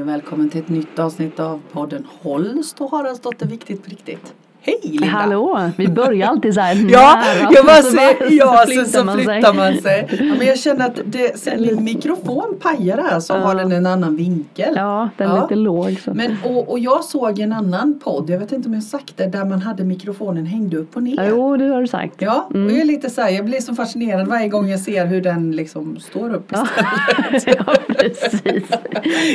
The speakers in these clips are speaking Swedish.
Hej och välkommen till ett nytt avsnitt av podden Holst och Haraldsdotter viktigt på riktigt. Hej Linda! Hallå! Vi börjar alltid så här Ja, jag bara så ser, ja så, så man sig. flyttar man sig. Ja, men jag känner att det, sen min mikrofon pajar här så Ja. har den en annan vinkel. Ja, den är Ja. lite låg. Så. Men, och, och jag såg en annan podd, jag vet inte om jag sagt det, där man hade mikrofonen hängde upp och ner. Jo, det har du sagt. Ja, Mm. och jag är lite så här, jag blir så fascinerad varje gång jag ser hur den liksom står upp istället. ja, precis.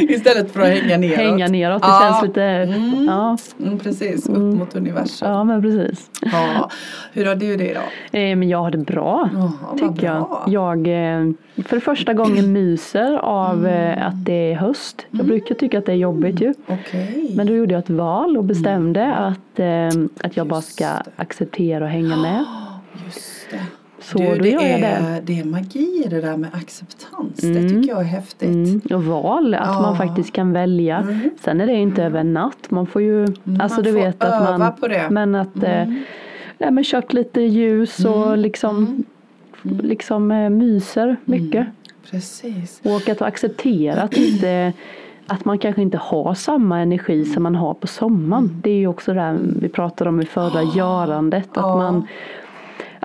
istället för att hänga neråt. Hänga neråt, det känns lite... Mm. Ja, Mm, precis, upp Mm. mot universum. Ja, men precis. Ja. Hur har du det idag? Eh, men jag har det bra. Vad tycker jag. bra. Jag eh, för första gången myser av eh, att det är höst. Jag brukar tycka att det är jobbigt ju. Okej. Men då gjorde jag ett val och bestämde att, eh, att jag bara Just ska det. acceptera och hänga med. Just det. Så du, det, gör jag det. är, det är magi i det där med acceptans. Det Mm. tycker jag är häftigt. Mm, och val, att Ja. man faktiskt kan välja. Mm. Sen är det inte över en natt. Man får ju, alltså man du får vet att man, på det. men att eh, Mm. ja, men kört lite ljus och liksom, liksom eh, myser mycket. Precis. Och att acceptera att inte att man kanske inte har samma energi som man har på sommaren. Det är ju också det här vi pratade om i förra görandet. Att Ja. man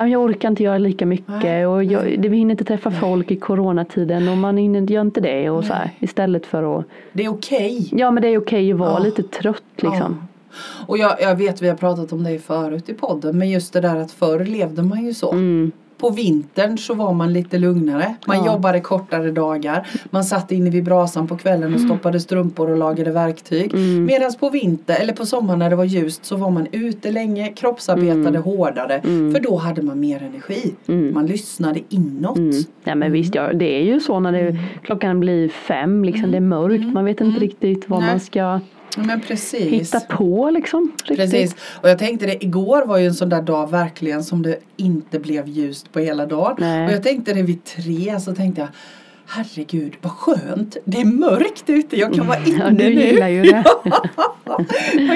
jag orkar inte göra lika mycket och jag, det- vi hinner inte träffa folk i coronatiden och man hinner, gör inte det och så här, istället för att Det är okej. Ja men det är okej att vara Ja. lite trött liksom. Ja. Och jag, jag vet vi har pratat om det förut i podden men just det där att förr levde man ju så. Mm. På vintern så var man lite lugnare. Man Ja. jobbade kortare dagar. Man satt inne vid brasan på kvällen och stoppade strumpor och lagade verktyg. Mm. Medan på vinter eller på sommaren när det var ljust så var man ute länge, kroppsarbetade hårdare. Mm. För då hade man mer energi. Mm. Man lyssnade inåt. Mm. Ja men visst, ja, det är ju så när det, klockan blir fem, liksom, det är mörkt, man vet inte riktigt vad Mm. Nej. man ska Men precis. hitta på liksom. Riktigt. Precis. Och jag tänkte det, igår var ju en sån där dag verkligen som det inte blev ljust på hela dagen. Nej. Och jag tänkte det vid tre så tänkte jag Herregud vad skönt. Det är mörkt ute. Jag kan vara inne Ja, du nu. gillar ju det. och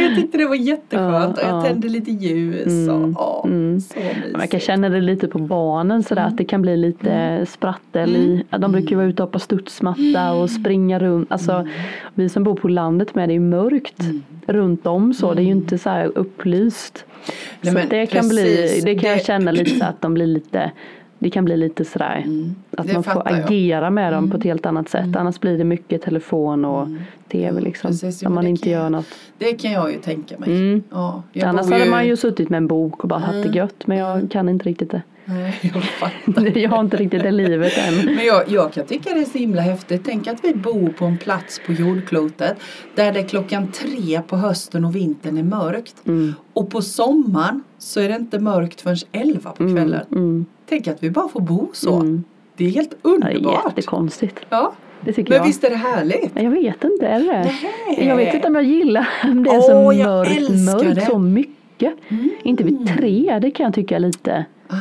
jag tyckte det var jätteskönt. Och jag ja. tände lite ljus. Mm, Och, ja, mm. Så mysigt. Man kan känna det lite på barnen sådär att det kan bli lite sprattel i. De brukar ju vara ute och hoppa studsmatta och springa runt. Alltså vi som bor på landet med det är mörkt runt om så. Det är ju inte så här upplyst. Nej, så det kan bli, det kan jag Det- känna lite så att de blir lite det kan bli lite sådär att Mm. Det man får agera med dem på ett helt annat sätt. Annars blir det mycket telefon och tv liksom. Precis, men man inte gör något. Det kan jag ju tänka mig. Mm. Ja, Annars hade man ju suttit med en bok och bara haft det gött. Men jag kan inte riktigt det. Nej, jag fattar. Jag har inte riktigt det livet än. Men jag, jag kan tycka det är så himla häftigt. Tänk att vi bor på en plats på jordklotet där det klockan tre på hösten och vintern är mörkt. Mm. Och på sommaren så är det inte mörkt förrän elva på kvällen. Mm. Tänk att vi bara får bo så. Mm. Det är helt Ja, det är underbart. jättekonstigt. Ja, Det tycker men jag. visst är det härligt? Jag vet inte, är det Nej. Jag vet inte om jag gillar om det är så Åh, jag mörkt, mörkt det. så mycket. Inte vid tre, det kan jag tycka lite. Ah.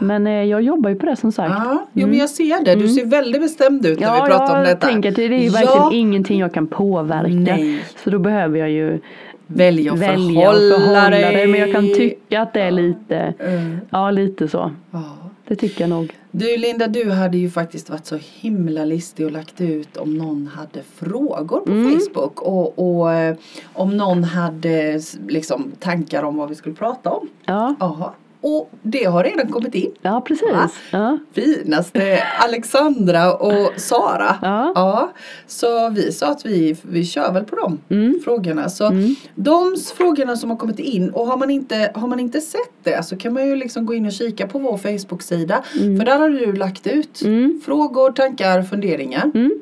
Men eh, jag jobbar ju på det som sagt. Ja, jo, men jag ser det. Du ser väldigt bestämd ut när Mm. Ja, vi pratar om jag detta. tänker att det är ju verkligen ja, ingenting jag kan påverka. Nej. Så då behöver jag ju välja att välja och förhålla förhålla dig. det. Men jag kan tycka att det är lite, Mm. ja lite så. Ja. Det tycker jag nog. Du Linda, du hade ju faktiskt varit så himla listig och lagt ut om någon hade frågor på Mm. Facebook och, och eh, om någon hade liksom tankar om vad vi skulle prata om. Ja, Jaha. Och det har redan kommit in. ja precis. Ja. Finaste Alexandra och Sara. Ja. Så vi sa att vi, vi kör väl på de Mm. frågorna. Så Mm. de frågorna som har kommit in och har man, inte, har man inte sett det så kan man ju liksom gå in och kika på vår Facebook-sida. För där har du lagt ut Mm. frågor, tankar, funderingar. Mm.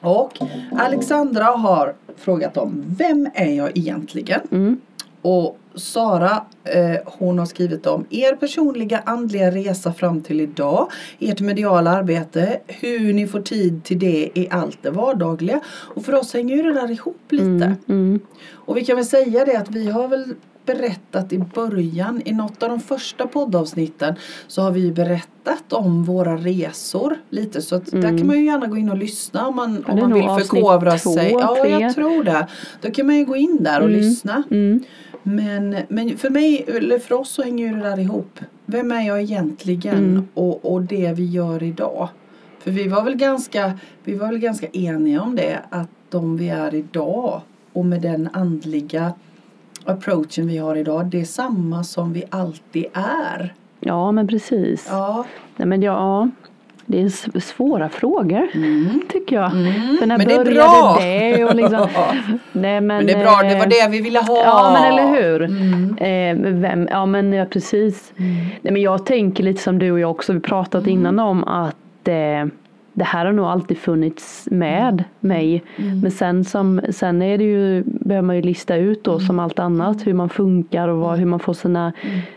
Och Alexandra har frågat om vem är jag egentligen? Mm. Och Sara eh, hon har skrivit om er personliga andliga resa fram till idag. Ert mediala arbete. Hur ni får tid till det i allt det vardagliga. Och för oss hänger ju det där ihop lite. Mm. Mm. Och vi kan väl säga det att vi har väl berättat i början i något av de första poddavsnitten så har vi berättat om våra resor lite så att där kan man ju gärna gå in och lyssna om man, Ja, om man vill förkovra två, sig. Ja, tre. jag tror det. Då kan man ju gå in där och Mm. lyssna. Men, men för mig, eller för oss så hänger ju det där ihop. Vem är jag egentligen Mm. och, och det vi gör idag? För vi var väl ganska, vi var väl ganska eniga om det att de vi är idag och med den andliga approachen vi har idag, det är samma som vi alltid är. Ja, men precis. Ja. Nej, men ja, det är svåra frågor Mm. tycker jag. Mm, För när men det är bra. det? Och liksom, nej, men, Men det är bra, det var eh, det vi ville ha. Ja men eller hur. Mm. Eh, vem, ja men ja, precis. Nej, men jag tänker lite som du och jag också vi pratat Mm. innan om att eh, det här har nog alltid funnits med mig. Mm. Men sen, som, sen är det ju, behöver man ju lista ut då Mm. som allt annat hur man funkar och vad, hur man får sina,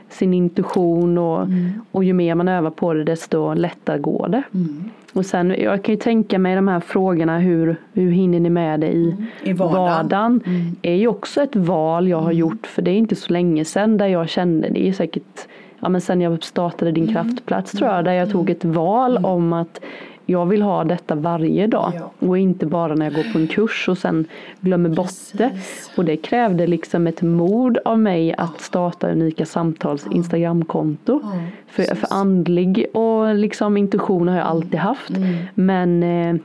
sin intuition och, Mm. och ju mer man övar på det desto lättare går det. Mm. Och sen, jag kan ju tänka mig de här frågorna hur, hur hinner ni med det i, I vardagen. vardagen? Mm. är ju också ett val jag har gjort för det är inte så länge sedan där jag kände det är säkert ja men sen jag startade Mm. din kraftplats tror jag där jag tog ett val om att jag vill ha detta varje dag Ja. och inte bara när jag går på en kurs och sen glömmer bort det. Precis. Och det krävde liksom ett mod av mig att starta Unika Samtals Instagramkonto. Ja, För, precis. för andlig och liksom intuition har jag alltid haft. Mm. Men eh,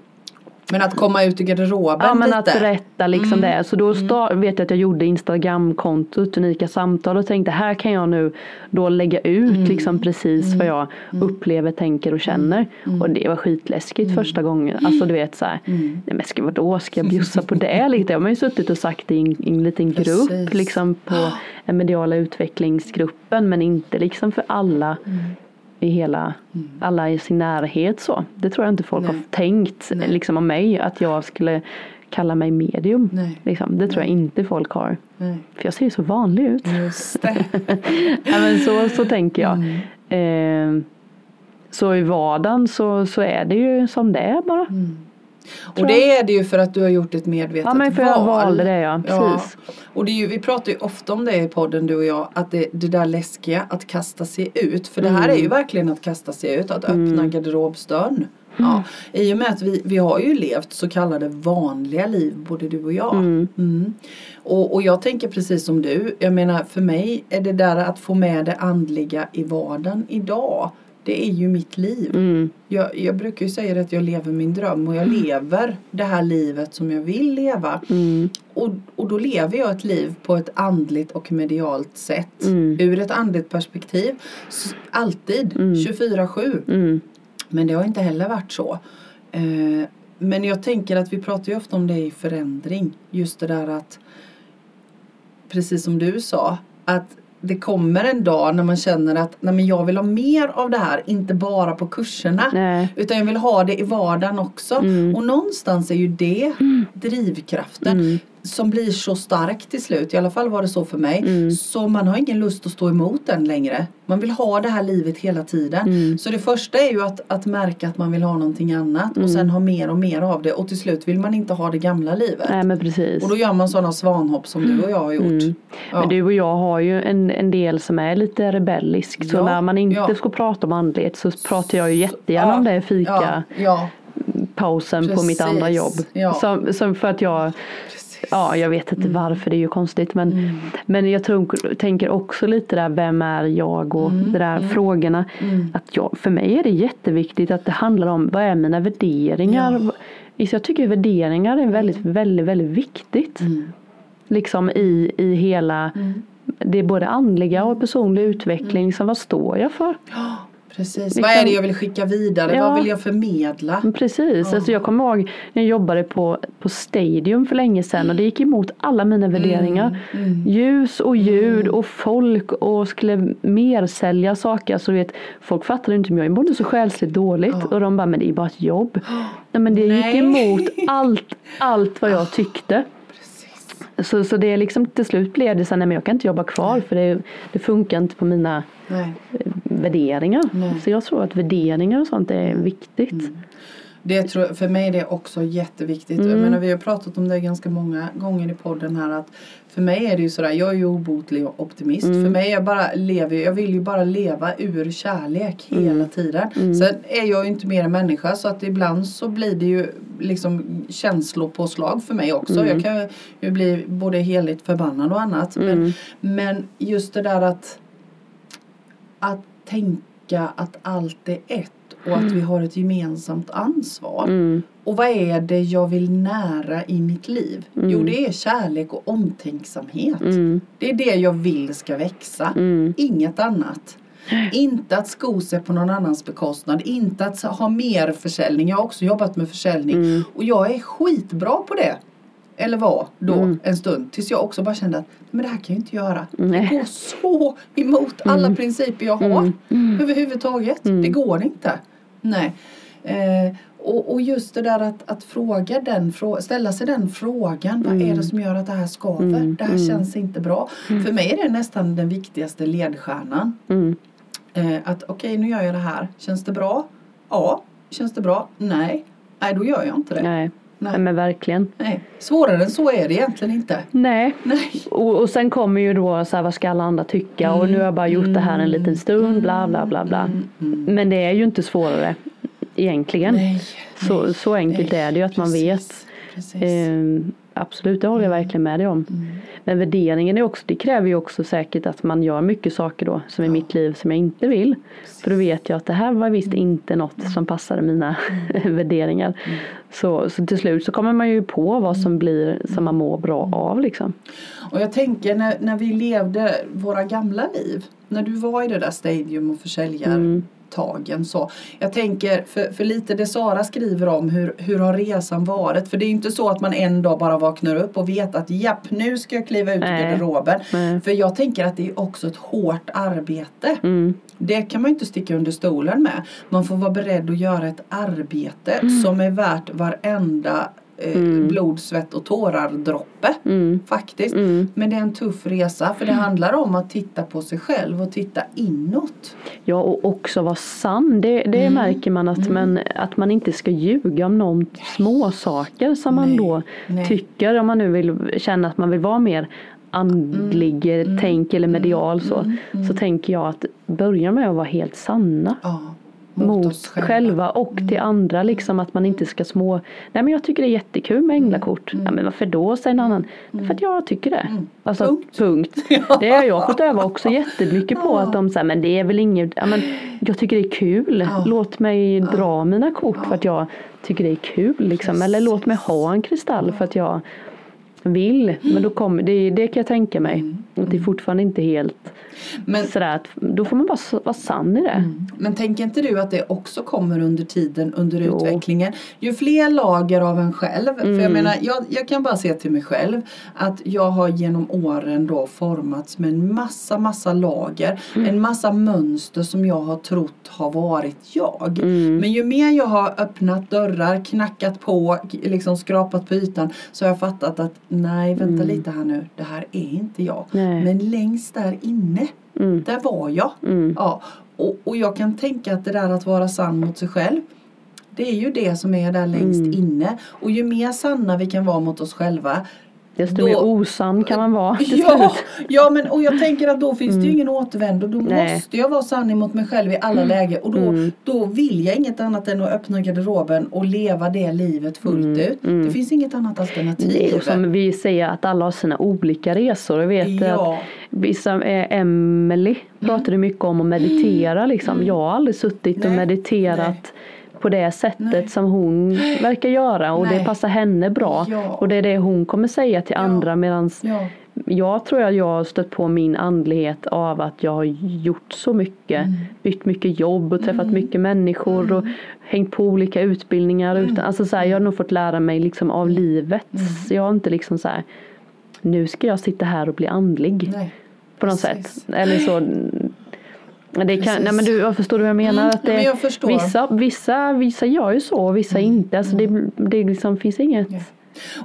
Men att komma ut i garderoben Ja men lite. att berätta liksom Mm. det. Så då sta- vet jag att jag gjorde Instagramkontot Unika samtal och tänkte här kan jag nu då lägga ut Mm. liksom precis vad jag upplever, tänker och känner. Och det var skitläskigt första gången. Alltså du vet så här, Mm. nej men ska, vadå, ska jag bjussa på det lite? Jag har ju suttit och sagt det i en, liten grupp Precis. liksom på den mediala utvecklingsgruppen men inte liksom för alla Mm. I hela, alla i sin närhet så. Det tror jag inte folk har Nej. tänkt Nej. liksom om mig att jag skulle kalla mig medium. Nej. Liksom. Det tror jag inte folk har. För jag ser ju så vanlig ut. Just det. ja, men så, så tänker jag. Mm. Eh, så i vardagen så, så är det ju som det är bara. Mm. Och det är det ju för att du har gjort ett medvetet Ja men för val. jag valde det ja, precis. Och det är ju, vi pratar ju ofta om det i podden du och jag, att det, det där läskiga att kasta sig ut. För det här Mm. är ju verkligen att kasta sig ut, att öppna garderobsdörren. Ja, I och med att vi, vi har ju levt så kallade vanliga liv, både du och jag. Mm. Mm. Och, och jag tänker precis som du, jag menar för mig är det där att få med det andliga i vardagen idag. Det är ju mitt liv. Mm. Jag, jag brukar ju säga att jag lever min dröm och jag lever det här livet som jag vill leva. Mm. Och, och då lever jag ett liv på ett andligt och medialt sätt. Mm. Ur ett andligt perspektiv. Alltid. Mm. 24-7. Mm. Men det har inte heller varit så. Eh, men jag tänker att vi pratar ju ofta om det i förändring. Just det där att precis som du sa. Att det kommer en dag när man känner att nej men jag vill ha mer av det här. Inte bara på kurserna. Nej. Utan jag vill ha det i vardagen också. Mm. Och någonstans är ju det drivkraften Mm. Som blir så stark till slut. I alla fall var det så för mig. Mm. Så man har ingen lust att stå emot den längre. Man vill ha det här livet hela tiden. Mm. Så det första är ju att, att märka att man vill ha någonting annat. Mm. Och sen ha mer och mer av det. Och till slut vill man inte ha det gamla livet. Nej men precis. Och då gör man sådana svanhopp som du och jag har gjort. Mm. Ja. Men du och jag har ju en, en del som är lite rebellisk. Så Ja, när man inte ja. ska prata om andlighet så pratar jag ju jättegärna Ja, om det fika. Pausen på mitt Precis, andra jobb. Som, som för att jag, precis. Ja jag vet inte varför det är ju konstigt men, Mm. men jag tror, tänker också lite där vem är jag och Mm, de där frågorna. Mm. Att jag, för mig är det jätteviktigt att det handlar om vad är mina värderingar. Så jag tycker värderingar är väldigt, väldigt, väldigt viktigt. Mm. Liksom i, i hela, Mm. det är både andliga och personlig utveckling. Så vad står jag för? Ja, precis. Liksom- Vad är det jag vill skicka vidare? Ja. Vad vill jag förmedla? Men Precis, Ja. alltså jag kommer ihåg när jag jobbade på, på Stadium för länge sedan och det gick emot alla mina värderingar. Mm. Ljus och ljud och folk och skulle mer sälja saker. Alltså, vet, folk fattade inte om jag mådde så själsligt dåligt Ja. och de bara, men det är bara ett jobb. Nej, men det gick Nej. emot allt, allt vad jag tyckte. Så, så det är liksom till slut blev det så här, nej men jag kan inte jobba kvar för det, det funkar inte på mina Nej. Värderingar. Nej. Så jag tror att värderingar och sånt är viktigt. Det tror, för mig är det också jätteviktigt. Mm. Jag menar, vi har pratat om det ganska många gånger i podden här. att För mig är det ju sådär, jag är ju obotlig optimist. Mm. För mig jag bara lever, jag vill ju bara leva ur kärlek Mm. hela tiden. Sen är jag ju inte mer än människa så att ibland så blir det ju liksom känslopåslag för mig också. Mm. Jag kan ju bli både heligt förbannad och annat. Men, Mm. men just det där att att tänka att allt är ett och att vi har ett gemensamt ansvar. Mm. Och vad är det jag vill nära i mitt liv? Jo, det är kärlek och omtänksamhet. Mm. Det är det jag vill ska växa. Mm. Inget annat. Inte att sko sig på någon annans bekostnad. Inte att ha mer försäljning. Jag har också jobbat med försäljning. Mm. Och jag är skitbra på det. Eller var då Mm. en stund. Tills jag också bara kände att men det här kan jag inte göra. Nej. Det går så emot alla principer jag har. Mm. Överhuvudtaget. Mm. Det går inte. Nej. Eh, och, och just det där att, att fråga den, ställa sig den frågan. Vad är det som gör att det här skaver? Mm. Det här Mm. känns inte bra. För mig är det nästan den viktigaste ledstjärnan. Mm. Eh, att okej, nu gör jag det här. Känns det bra? Ja. Känns det bra? Nej. Nej, då gör jag inte det. Nej. Nej. Men verkligen. Nej. Svårare än så är det egentligen inte. Nej. Nej. Och, och sen kommer ju då så här, vad ska alla andra tycka och nu har jag bara gjort det här en liten stund bla bla bla bla. Mm. Men det är ju inte svårare egentligen. Nej. Så, så enkelt är det ju att man vet. Precis. Precis. Absolut, det håller jag verkligen med dig om. Mm. Men värderingen är också, det kräver ju också säkert att man gör mycket saker då som i mitt liv som jag inte vill. För då vet jag att det här var visst inte något som passade mina värderingar. Så, så till slut så kommer man ju på vad som blir som man mår bra av liksom. Och jag tänker när, när vi levde våra gamla liv. När du var i det där stadium och försäljartagen så. Jag tänker för, för lite det Sara skriver om hur, hur har resan varit. För det är ju inte så att man en dag bara vaknar upp och vet att japp nu ska jag kliva ut ur Nej. garderoben. Nej. För jag tänker att det är också ett hårt arbete. Mm, Det kan man inte sticka under stolen med. Man får vara beredd att göra ett arbete Mm. som är värt varenda eh, blod, svett och tårar droppe. mm, Faktiskt. mm. Men det är en tuff resa för det handlar om att titta på sig själv och titta inåt. Ja och också vara sann. Det, det Mm. märker man att, man att man inte ska ljuga om någon små saker som man Nej. då Nej. tycker. Om man nu vill känna att man vill vara mer andlig Mm. tänk eller medial så. Så tänker jag att börja med att vara helt sanna. Ja, Mot, oss själva. och till andra liksom att man inte ska små Nej men jag tycker det är jättekul med änglakort. Ja men varför då säger någon annan. För att jag tycker det. Alltså Punkt. punkt. Det har jag fått öva också jättemycket på att de säger men det är väl inget. Ja, men jag tycker det är kul. Låt mig dra mina kort för att jag tycker det är kul liksom. Eller låt mig ha en kristall för att jag vill. Men då kommer det, det kan jag tänka mig. Att det är fortfarande inte helt Men, sådär att då får man bara vara sann i det. men tänker inte du att det också kommer under tiden, under Jo. utvecklingen? Ju fler lager av en själv. För Mm. jag menar, jag, jag kan bara se till mig själv. Att jag har genom åren då formats med en massa, massa lager. Mm. En massa mönster som jag har trott har varit jag. Mm. Men ju mer jag har öppnat dörrar, knackat på, liksom skrapat på ytan. Så har jag fattat att nej, vänta lite här nu. Det här är inte jag. Mm. Nej. Men längst där inne, Mm. där var jag. Mm. Ja, och, och jag kan tänka att det där att vara sann mot sig själv. Det är ju det som är där längst Mm. inne. Och ju mer sanna vi kan vara mot oss själva. Desto Då- mer osann kan man vara Ja, ja men och jag tänker att då finns det ju ingen återvändo. Då Nej. måste jag vara sann mot mig själv i alla lägen. Och då, Mm. då vill jag inget annat än att öppna garderoben och leva det livet fullt ut. mm. Det finns inget annat alternativ. Nej, och som vi säger att alla har sina olika resor. Jag vet Ja. att vissa, eh, Emily pratade mycket om att meditera liksom. Jag har aldrig suttit och Nej, mediterat på det sättet Nej. som hon verkar göra och det Nej. passar henne bra. Ja. Och det är det hon kommer säga till andra medan Ja. jag tror att jag har stött på min andlighet av att jag har gjort så mycket. Mm. Bytt mycket jobb och träffat mycket människor och hängt på olika utbildningar. Mm. Utan, alltså så här, jag har nog fått lära mig liksom av livet. Så jag har inte liksom så här nu ska jag sitta här och bli andlig. Nej. på något precis. sätt. Eller så det kan, nej men du, förstår du vad jag menar? Mm, att det, men. Mm. Vissa, vissa, vissa gör ju så och vissa inte. Alltså det, det liksom finns inget. Ja.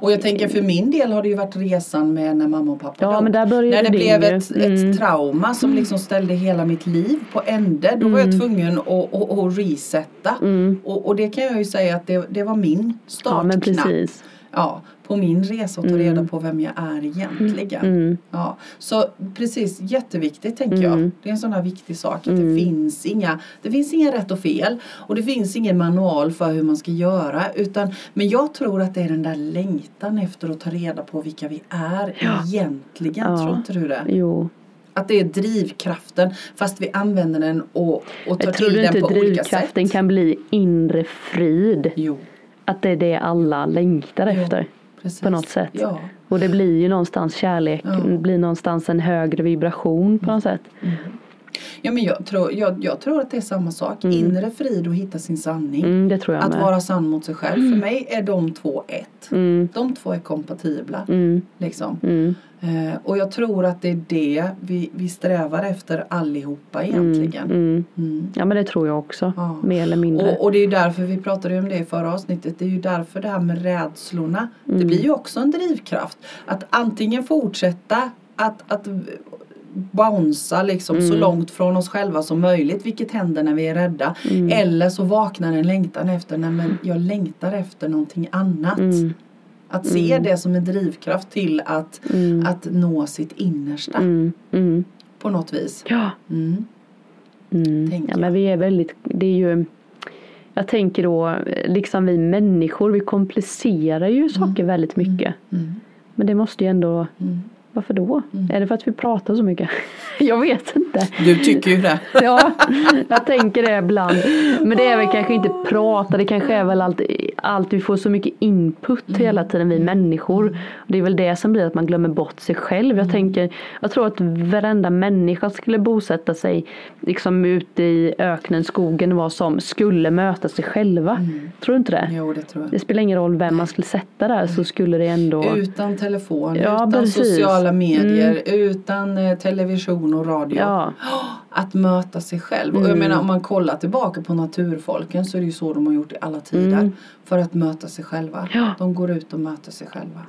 Och jag tänker för min del har det ju varit resan med när mamma och pappa Ja, dog. men där började När det din blev ett, Mm. ett trauma som liksom ställde hela mitt liv på ände. Då var jag Mm. tvungen att, att, att resetta. Och, och det kan jag ju säga att det, det var min Ja startknapp. precis. Ja, på min resa att ta reda på vem jag är egentligen. Mm. Ja, så precis, jätteviktigt tänker jag. Mm. Det är en sån här viktig sak. Att det, finns inga, det finns inga rätt och fel. Och det finns ingen manual för hur man ska göra. Utan, men jag tror att det är den där längtan efter att ta reda på vilka vi är Ja. egentligen. Ja. Tror inte du det? Jo. Att det är drivkraften fast vi använder den och, och tar Jag tror till den inte på olika sätt. drivkraften kan bli inre frid? Jo, Att det är det alla längtar efter precis. på något sätt. Ja. Och det blir ju någonstans kärlek, Ja. blir någonstans en högre vibration på något sätt. Ja, men jag, tror, jag, jag tror att det är samma sak. Inre frid och hitta sin sanning. Mm, Att med. vara sann mot sig själv. För mig är de två ett. Mm, De två är kompatibla. mm, Liksom. Mm, Eh, och jag tror att det är det vi, vi strävar efter allihopa egentligen. mm. Mm. Ja men det tror jag också, Ja. mer eller mindre. Och, och det är ju därför vi pratade ju om det i förra avsnittet. Det är ju därför det här med rädslorna. Det blir ju också en drivkraft. Att antingen fortsätta att, att bouncea liksom så långt från oss själva som möjligt. Vilket händer när vi är rädda. Eller så vaknar en längtan efter, nej men jag längtar efter någonting annat. Mm, Att se det som en drivkraft till att, att nå sitt innersta mm, mm. på något vis. Ja, Mm. mm. Ja men vi är väldigt, det är ju jag tänker då, liksom vi människor, vi komplicerar ju saker väldigt mycket. Mm. Men det måste ju ändå, Mm. Varför då? Är det för att vi pratar så mycket? jag vet inte. Du tycker ju det. Ja, jag tänker det ibland. Men det är väl kanske inte prata, det kanske är väl allt, allt vi får så mycket input hela tiden vi människor. Det är väl det som blir att man glömmer bort sig själv. Jag tänker, jag tror att varenda människa skulle bosätta sig liksom ute i öknen, skogen vad som skulle möta sig själva. Tror du inte det? Jo, det tror jag. Det spelar ingen roll vem man skulle sätta där så skulle det ändå Utan telefon, Ja, utan precis. Mm. Sociala medier, utan eh, television och radio. Ja, Att möta sig själv. Och Mm. jag menar om man kollar tillbaka på naturfolken så är det ju så de har gjort i alla tider. För att möta sig själva. Mm. Ja. De går ut och möter sig själva.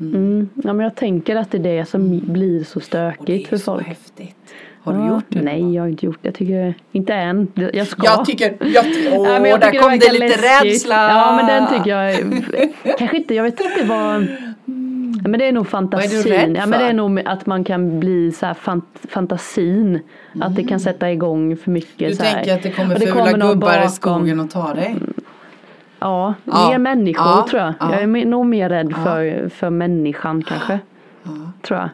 mm. ja men jag tänker att det är det som blir så Och det stökigt är för så folk. häftigt. Har du gjort det? Nej, jag har inte gjort det. Jag tycker inte än. Jag ska. Jag tycker, jag, åh, Ja, men jag där kom det verkar lite läskigt. rädsla. Ja, men den tycker jag kanske inte, jag vet inte vad Ja, men det är nog fantasin. rädd ja, men det är för? nog att man kan bli så här fant fantasin. Att det kan sätta igång för mycket. Mm. Du så här. tänker att det kommer det fula någon gubbar i bakom. skogen och ta dig? Ja, Ja. mer människor Ja. tror jag. Ja. Jag är nog mer rädd för, för människan kanske. Tror jag.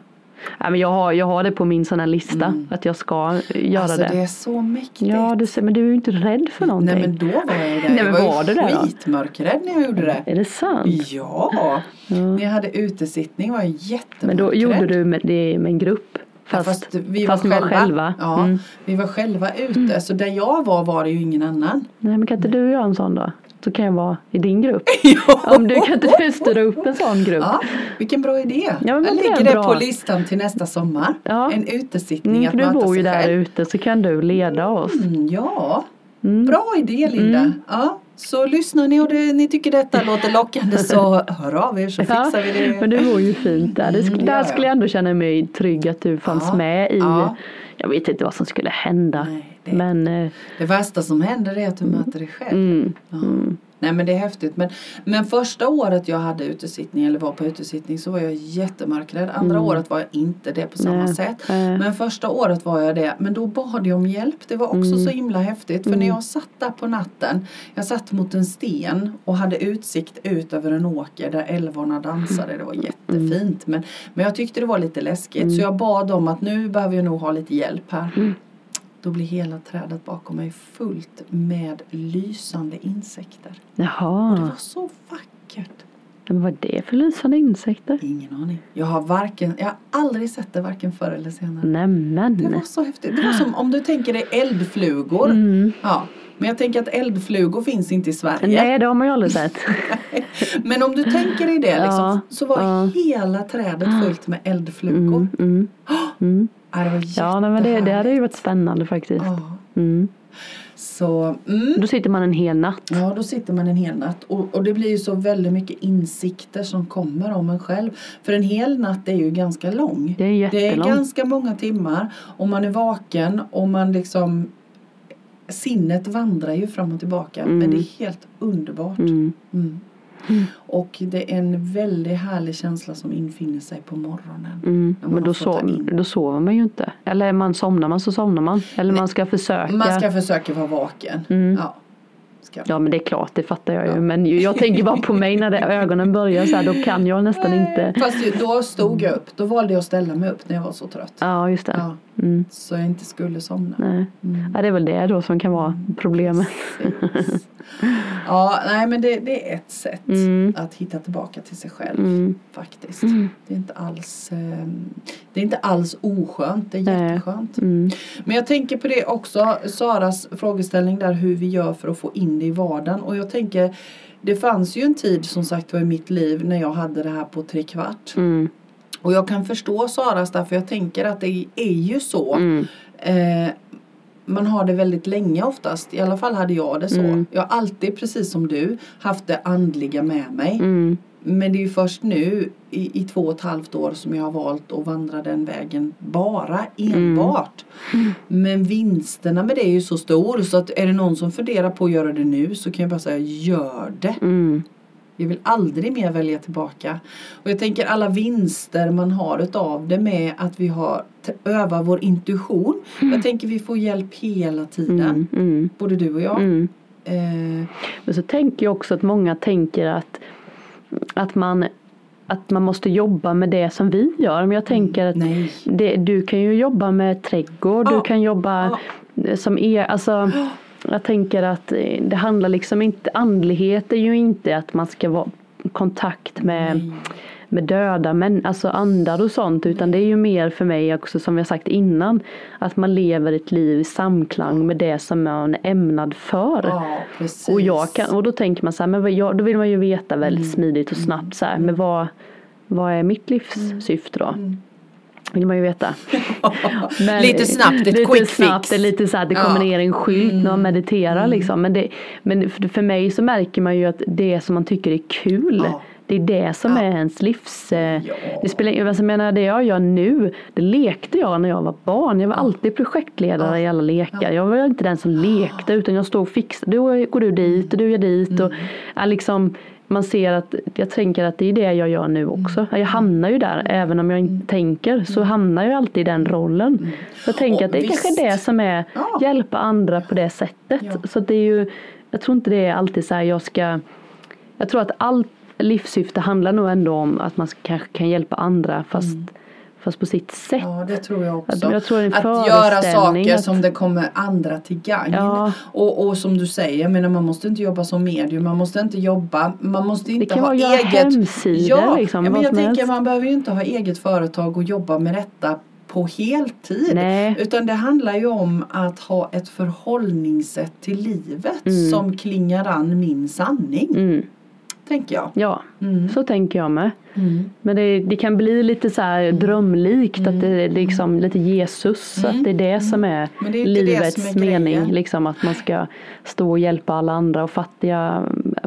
Ja, men jag, har, jag har det på min sån här lista. Att jag ska göra Alltså det. det är så mäktigt. Ja, du ser, men du är ju inte rädd för någonting. Nej men då var jag ju där. Nej, jag men var, var ju du det skitmörkrädd när jag gjorde det. Är det sant? Ja, när jag hade utesittning var jag jättemörkrädd. Men då gjorde du med, det med en grupp? Ja, Fast, fast vi fast var själva. var själva? Ja, Mm. vi var själva ute. Så där jag var var det ju ingen annan. Nej men kan inte du göra en sån då? Så kan jag vara i din grupp. ja. Om du kan inte du styra upp en sån grupp? Ja, vilken bra idé. Ja, men jag det lägger det bra. på listan till nästa sommar. Ja. En utesittning Mm, att för du möta bor ju sig där själv. ute så kan du leda oss. Mm, ja, Mm. bra idé Linda. Ja, så lyssnar ni och det, ni tycker detta låter lockande så hör av er så Ja, fixar vi det. men du bor ju fint där. Det Mm, det där jag. skulle jag ändå känna mig trygg att du fanns Ja, med i. ja. Jag vet inte vad som skulle hända. Nej, det- Men eh, Det värsta som händer är att du möter dig själv. mm, Ja. Nej men det är häftigt. Men, men första året jag hade utesittning eller var på utesittning så var jag jättemörkrädd. Andra året var jag inte det på samma Mm. Nej, sätt. nej. Men första året var jag det. Men då bad jag om hjälp. Det var också Mm. så himla häftigt. För när jag satt där på natten. Jag satt mot en sten och hade utsikt ut över en åker där älvorna dansade. Det var Mm. jättefint. Men, men jag tyckte det var lite läskigt. Så jag bad om att nu behöver jag nog ha lite hjälp här. Då blir hela trädet bakom mig fullt med lysande insekter. Det jaha, var så vackert. men vad är det för lysande insekter? Ingen aning. Jag har varken, jag har aldrig sett det varken förr eller senare. Det Nämen. var så häftigt. Det var som om du tänker dig eldflugor. Mm. Ja. Men jag tänker att eldflugor finns inte i Sverige. Nej, det har man ju aldrig sett. Men om du tänker dig det liksom, Ja, så var ja. hela trädet fullt med eldflugor. Mm, mm, mm. Ja, det var Ja, men det, det hade ju varit spännande faktiskt. Ja. Mm. Så, mm. Då sitter man en hel natt. Ja, då sitter man en hel natt. Och, och det blir ju så väldigt mycket insikter som kommer om en själv. För en hel natt är ju ganska lång. Det är Det är ganska många timmar. Och man är vaken och man liksom Sinnet vandrar ju fram och tillbaka. Mm. Men det är helt underbart. Mm. Mm. Och det är en väldigt härlig känsla som infinner sig på morgonen. Mm. Men då, sov, då sover man ju inte. Eller man somnar man så somnar man. Eller man ska försöka. Man ska försöka vara vaken. Mm. Ja. Ska. Ja men det är klart, det fattar jag ju. Men jag tänker bara på mig när det, ögonen börjar så här, då kan jag nästan inte. Fast då stod jag upp. Då valde jag att ställa mig upp när jag var så trött. Ja just det. Ja, Mm, så jag inte skulle somna. nej. Mm. Ja, det är väl det då som kan vara problemet. Precis. Ja, nej men det, det är ett sätt Mm. att hitta tillbaka till sig själv Mm. faktiskt. Mm. Det är inte alls ehm, Det är inte alls oskönt, det är Nej. jätteskönt. Mm. Men jag tänker på det också, Saras frågeställning där hur vi gör för att få in det i vardagen. Och jag tänker, det fanns ju en tid som sagt var i mitt liv när jag hade det här på tre kvart. Mm. Och jag kan förstå Saras där för jag tänker att det är ju så. Mm. Eh, man har det väldigt länge oftast. I alla fall hade jag det så. Mm. Jag har alltid, precis som du, haft det andliga med mig. Mm. Men det är ju först nu i, i två och ett halvt år som jag har valt att vandra den vägen bara, enbart. Men vinsterna med det är ju så stor så att är det någon som funderar på att göra det nu så kan jag bara säga gör det. Mm. Jag vill aldrig mer välja tillbaka. Och jag tänker alla vinster man har utav det med att vi har övar vår intuition. Jag tänker vi får hjälp hela tiden. Mm. Mm. Både du och jag. Mm. Eh, Men så tänker jag också att många tänker att, att, man, att man måste jobba med det som vi gör. Men jag tänker att det, du kan ju jobba med trädgård, Ja. du kan jobba som er, alltså jag tänker att det handlar liksom inte, andlighet är ju inte att man ska vara i kontakt med, Nej. med döda men alltså andar och sånt utan det är ju mer för mig också som har sagt innan att man lever ett liv i samklang med det som man är ämnad för. Ja. Och, jag kan, och då tänker man så här, men jag, då vill man ju veta väldigt Mm. smidigt och snabbt så här, men vad, vad är mitt livssyfte då? Mm. Vill man ju veta. Men- lite snabbt, ett lite quick snabbt, fix. lite så här, det kommer Ja. ner en skylt när man mediterar liksom. Men, det, men för mig så märker man ju att det som man tycker är kul Ja. Det är det som Ja. är ens livs... Eh, Ja. Det spelar alltså, jag menar det jag gör nu, det lekte jag när jag var barn. Jag var alltid projektledare Ja. i alla lekar. Jag var inte den som lekte utan jag stod och fixade. Då går du dit och du gör dit. Mm. Och, ja, liksom, man ser att, jag tänker att det är det jag gör nu också. Jag hamnar ju där, även om jag inte tänker så hamnar jag alltid i den rollen. Jag tänker att det är visst. kanske det som är hjälpa andra på det sättet. Så det är ju, jag tror inte det är alltid så här jag ska jag tror att allt livssyfte handlar nog ändå om att man kanske kan hjälpa andra fast, fast på sitt sätt. Ja, det tror jag också. Att- jag tror det att göra saker att- som det kommer andra till gagn. Ja. Och, och som du säger, menar, man måste inte jobba som medium, man måste inte jobba, man måste inte kan ha vara hemsidor, ja, liksom, men jag tänker man behöver ju inte ha eget företag och jobba med detta på heltid. Nej. Utan det handlar ju om att ha ett förhållningssätt till livet Mm. som klingar an min sanning. Mm, Tänker jag. ja, Mm. så tänker jag med. Mm. Men det, det kan bli lite så här drömlikt, att det, det är liksom lite Jesus, Mm. att det är det som är det är livets som är mening. Liksom att man ska stå och hjälpa alla andra och fattiga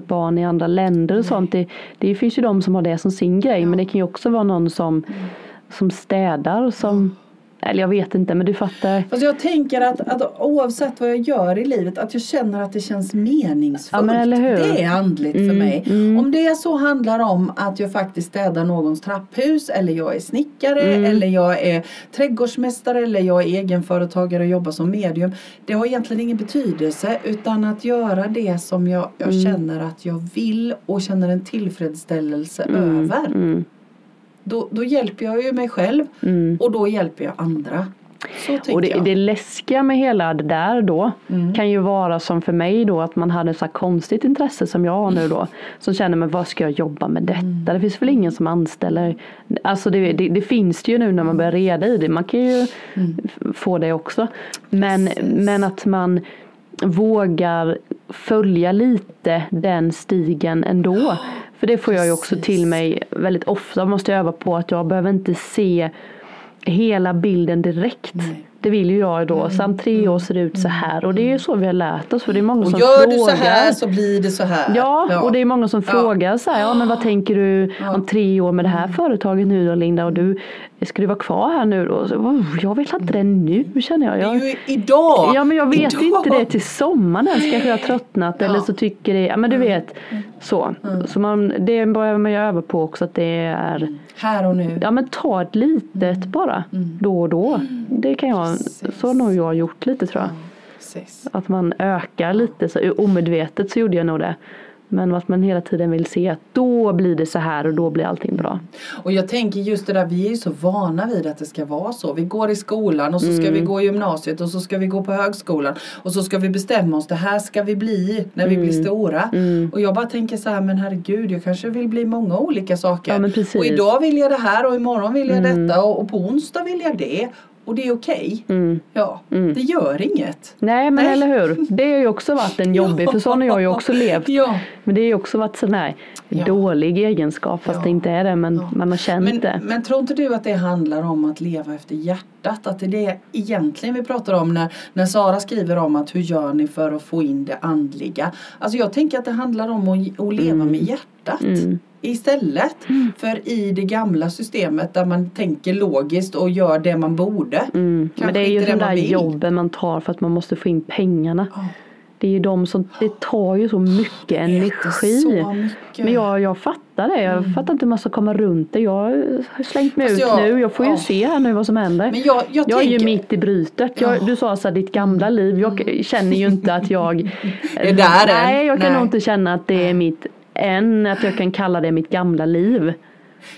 barn i andra länder och sånt. Det, det finns ju de som har det som sin grej men det kan ju också vara någon som, Mm. som städar som eller jag vet inte men du fattar. Fast jag tänker att, att oavsett vad jag gör i livet att jag känner att det känns meningsfullt. Ja? Det är andligt för Mm, mig. mm. Om det så handlar om att jag faktiskt städar någons trapphus eller jag är snickare Mm. eller jag är trädgårdsmästare eller jag är egenföretagare och jobbar som medium. Det har egentligen ingen betydelse utan att göra det som jag, jag Mm. känner att jag vill och känner en tillfredsställelse Mm, över. Mm, Då, då hjälper jag ju mig själv mm. och då hjälper jag andra. Och det, jag. det läskiga med hela det där då Mm. kan ju vara som för mig då att man hade ett så konstigt intresse som jag har nu då. Som känner men vad ska jag jobba med detta? Mm. Det finns väl ingen som anställer. Alltså det, det, det finns det ju nu när man börjar reda i det. Man kan ju f- få det också. Men, Mm. Precis. men att man vågar följa lite den stigen ändå. För det får jag ju också till mig väldigt ofta. Måste jag öva på att jag behöver inte se hela bilden direkt. Nej. Det vill ju jag då. Samt tre år ser ut så här. Och det är ju så vi har lärt oss. För det är många Och som gör frågar. du så här så blir det så här. Ja, och det är många som Ja. frågar så här, ja men vad tänker du Ja. Mm. om tre år med det här företaget nu då Linda och du, ska du vara kvar här nu då? Så, "Åh, jag vill inte det nu känner jag. Det jag är ju idag. Ja men jag vet idag. inte det till sommaren ens kanske jag har tröttnat Ja. eller så tycker det, ja men du vet så. Så man, det behöver man ju öva på också att det är, Här och nu. ja men ta ett litet bara då och då. Det kan jag, så har nog jag gjort lite tror jag. Precis. Att man ökar lite, så omedvetet så gjorde jag nog det. Men att man hela tiden vill se att då blir det så här och då blir allting bra. Och jag tänker just det där, vi är ju så vana vid att det ska vara så. Vi går i skolan och så ska Mm. vi gå i gymnasiet och så ska vi gå på högskolan. Och så ska vi bestämma oss, det här ska vi bli när vi blir Mm. stora. Och jag bara tänker så här, men herregud, jag kanske vill bli många olika saker. Ja, och idag vill jag det här och imorgon vill jag Mm. detta och, och på onsdag vill jag det. Och det är okej. Mm. Ja, det gör inget. Nej men Nej. eller hur. Det har ju också varit en jobbig, för sån har jag ju också levt. Ja. Men det har ju också varit sån här Ja. dålig egenskap fast Ja. det inte är det men man har känt Men, det. men tror inte du att det handlar om att leva efter hjärtat? Att det är det egentligen vi pratar om när, när Sara skriver om att hur gör ni för att få in det andliga? Alltså jag tänker att det handlar om att, att leva med hjärtat. Mm. Istället för i det gamla systemet där man tänker logiskt och gör det man borde. Mm. Men det är ju de där vill. jobben man tar för att man måste få in pengarna. Ja, Det är ju de som, det tar ju så mycket energi. så mycket. Men jag, jag fattar det. Jag fattar inte hur man ska komma runt det. Jag har slängt mig Alltså ut jag- nu. Jag får ju ja. se här nu vad som händer. Men jag, jag, Jag är ju tänker, mitt i brytet. Jag, Ja. Mm. Du sa så här, ditt gamla liv. Jag känner ju inte att jag Är där. Nej, jag kan Nej. nog inte känna att det är mitt än. Att jag kan kalla det mitt gamla liv.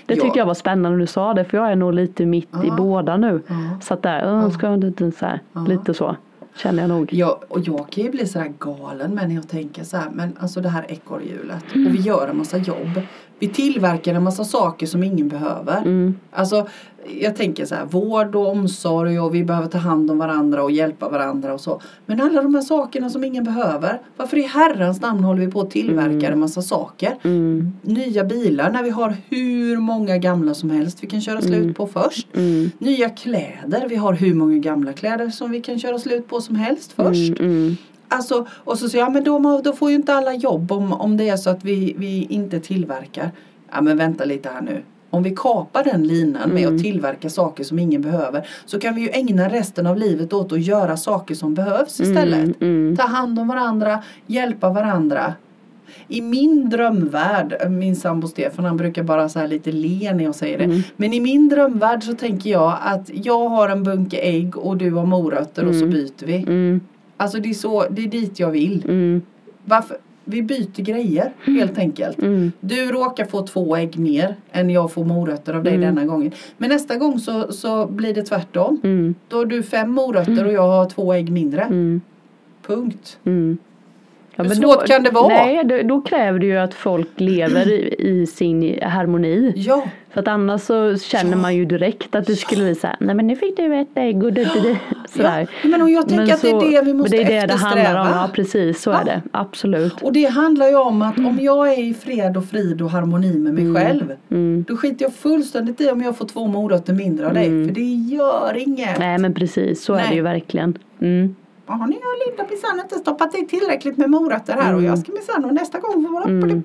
Det Ja. tyckte jag var spännande när du sa det. För jag är nog lite mitt i Ja. båda nu. Ja. Så att där, ja. ska jag inte så här, lite så. Känner jag nog. Jag, och jag kan ju bli sådär galen men jag tänker så här, men alltså det här ekorrhjulet Mm. och vi gör en massa jobb. Vi tillverkar en massa saker som ingen behöver. Mm. Alltså jag tänker så här, vård och omsorg och vi behöver ta hand om varandra och hjälpa varandra och så. Men alla de här sakerna som ingen behöver. Varför i herrans namn håller vi på att tillverka en massa saker? Mm. Nya bilar när vi har hur många gamla som helst vi kan köra slut på först. Mm. Nya kläder, vi har hur många gamla kläder som vi kan köra slut på som helst först. Mm. Mm. Alltså, och så säger jag, ja men då, då får ju inte alla jobb om, om det är så att vi, vi inte tillverkar. Ja men vänta lite här nu. Om vi kapar den linan med att tillverka saker som ingen behöver så kan vi ju ägna resten av livet åt att göra saker som behövs istället. Mm. Ta hand om varandra, hjälpa varandra. I min drömvärld, min sambo Stefan han brukar bara så här lite le när jag säger det. Mm. Men i min drömvärld så tänker jag att jag har en bunke ägg och du har morötter och så byter vi. Mm. Alltså det är, så, det är dit jag vill. Mm. Varför? Vi byter grejer helt enkelt. Mm. Du råkar få två ägg mer än jag får morötter av dig Mm. denna gången. Men nästa gång så, så blir det tvärtom. Mm. Då har du fem morötter och jag har två ägg mindre. Mm. Punkt. Mm. Ja, Hur men svårt kan det vara? Nej, då, då kräver det ju att folk lever i, i sin harmoni. Ja, För att annars så känner Ja. man ju direkt att det skulle bli så här, nej men nu fick du ett ägg och du, du. Sådär. ja. Men jag tänker att det är det vi måste men det är det det handlar om, eftersträva. ja precis så Ja. är det, absolut. Och det handlar ju om att om jag är i fred och frid och harmoni med mig själv. Mm. Då skiter jag fullständigt i om jag får två morötter mindre av dig. För det gör inget. Nej men precis, så är Nej. det ju verkligen. Mm. Ja, nu har Linda minsann inte stoppat i tillräckligt med morötter här och jag ska minsann och nästa gång får man Mm.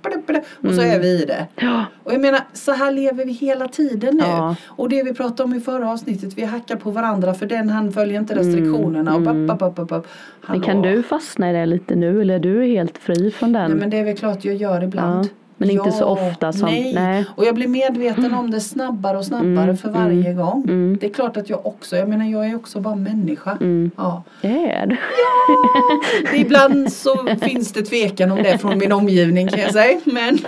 Och så är vi i det. Ja. Och jag menar, så här lever vi hela tiden nu. Ja. Och det vi pratade om i förra avsnittet, vi hackar på varandra för den han följer inte restriktionerna. Och bap, bap, bap, bap, bap. Men kan du fastna i det lite nu eller är du helt fri från den? Nej men det är väl klart jag gör ibland. Ja, men inte så ofta som- nej. nej. Och jag blir medveten om det snabbare och snabbare Mm, för varje gång. mm. Det är klart att jag också, jag menar jag är också bara människa. Mm. Ja. Är du? Ibland så finns det tvekan om det från min omgivning kan jag säga. Men,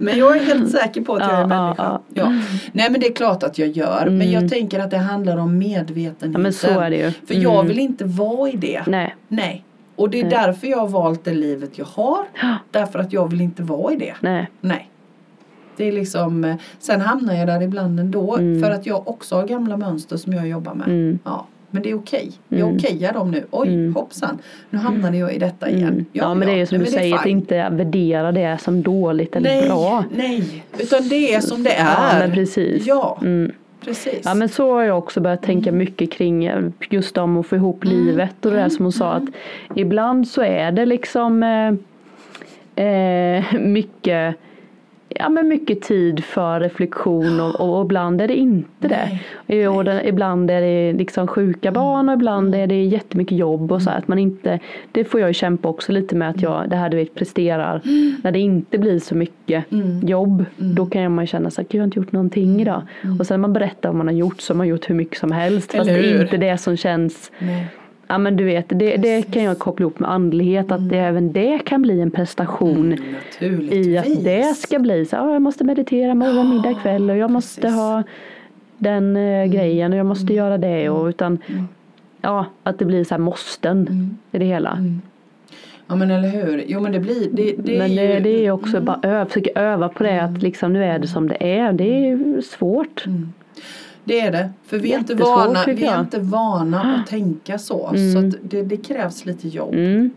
men jag är helt säker på att jag är Ja, människa. ja, Ja. Nej men det är klart att jag gör. Men jag tänker att det handlar om medvetenheten. Ja men så är det ju. För jag vill inte vara i det. Nej. Nej. Och det är därför jag har valt det livet jag har. Ja. Därför att jag vill inte vara i det. Nej. Nej. Det är liksom, eh, sen hamnar jag där ibland ändå Mm. för att jag också har gamla mönster som jag jobbar med. Mm. Ja, men det är okej. Jag Mm. okejar dem nu. Oj, Mm. hoppsan. Nu hamnade jag i detta igen. Mm. Ja, men det är ju som nej, du säger, att inte värdera det som dåligt eller nej, bra. Nej, utan det är som det är. Ja men precis. Ja, Mm. Precis. Ja men så har jag också börjat tänka mycket kring eh, just om att få ihop Mm. livet och det där som hon sa att ibland så är det liksom eh, eh, mycket Ja men mycket tid för reflektion och, och, och ibland är det inte det. Nej, Och den, ibland är det liksom sjuka barn och ibland är det jättemycket jobb och så här, att man inte Det får jag ju kämpa också lite med att jag det här du vet presterar. När det inte blir så mycket jobb Då kan man känna så att jag har inte gjort någonting idag. Och sen när man berättar vad man har gjort så har man gjort hur mycket som helst Fast det är inte det som känns Nej. Ja men du vet, det, det kan jag koppla ihop med andlighet. Att det, även det kan bli en prestation. Mm, I att det ska bli så, ja, jag måste meditera morgon, middag, kväll och jag måste precis. ha den eh, grejen och jag måste göra det och utan ja, att det blir så här måsten i det hela. Ja men eller hur. Jo men det blir, det, det Men är det, ju, Mm. det är också bara ö, försöka öva på det att liksom nu är det som det är. Det är ju svårt. Det är det. För vi är inte vana, vi är inte vana att tänka så. Så att det, det krävs lite jobb. Mm.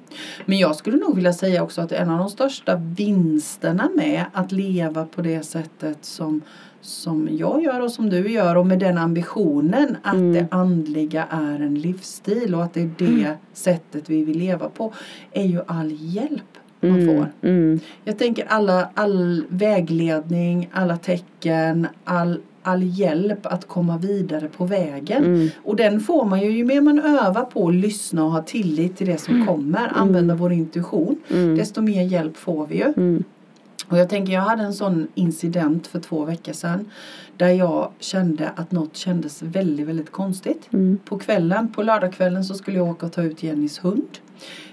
Men jag skulle nog vilja säga också att en av de största vinsterna med att leva på det sättet som, som jag gör och som du gör och med den ambitionen att Mm. det andliga är en livsstil och att det är det sättet vi vill leva på är ju all hjälp man får. Mm. Jag tänker alla, all vägledning, alla tecken, all, all hjälp att komma vidare på vägen. Mm. Och den får man ju, ju mer man övar på att lyssna och ha tillit till det som kommer, använda vår intuition, Mm. desto mer hjälp får vi ju. Mm. Och jag tänker, jag hade en sån incident för två veckor sedan där jag kände att något kändes väldigt, väldigt konstigt. Mm. På kvällen, på lördagskvällen så skulle jag åka och ta ut Jennys hund.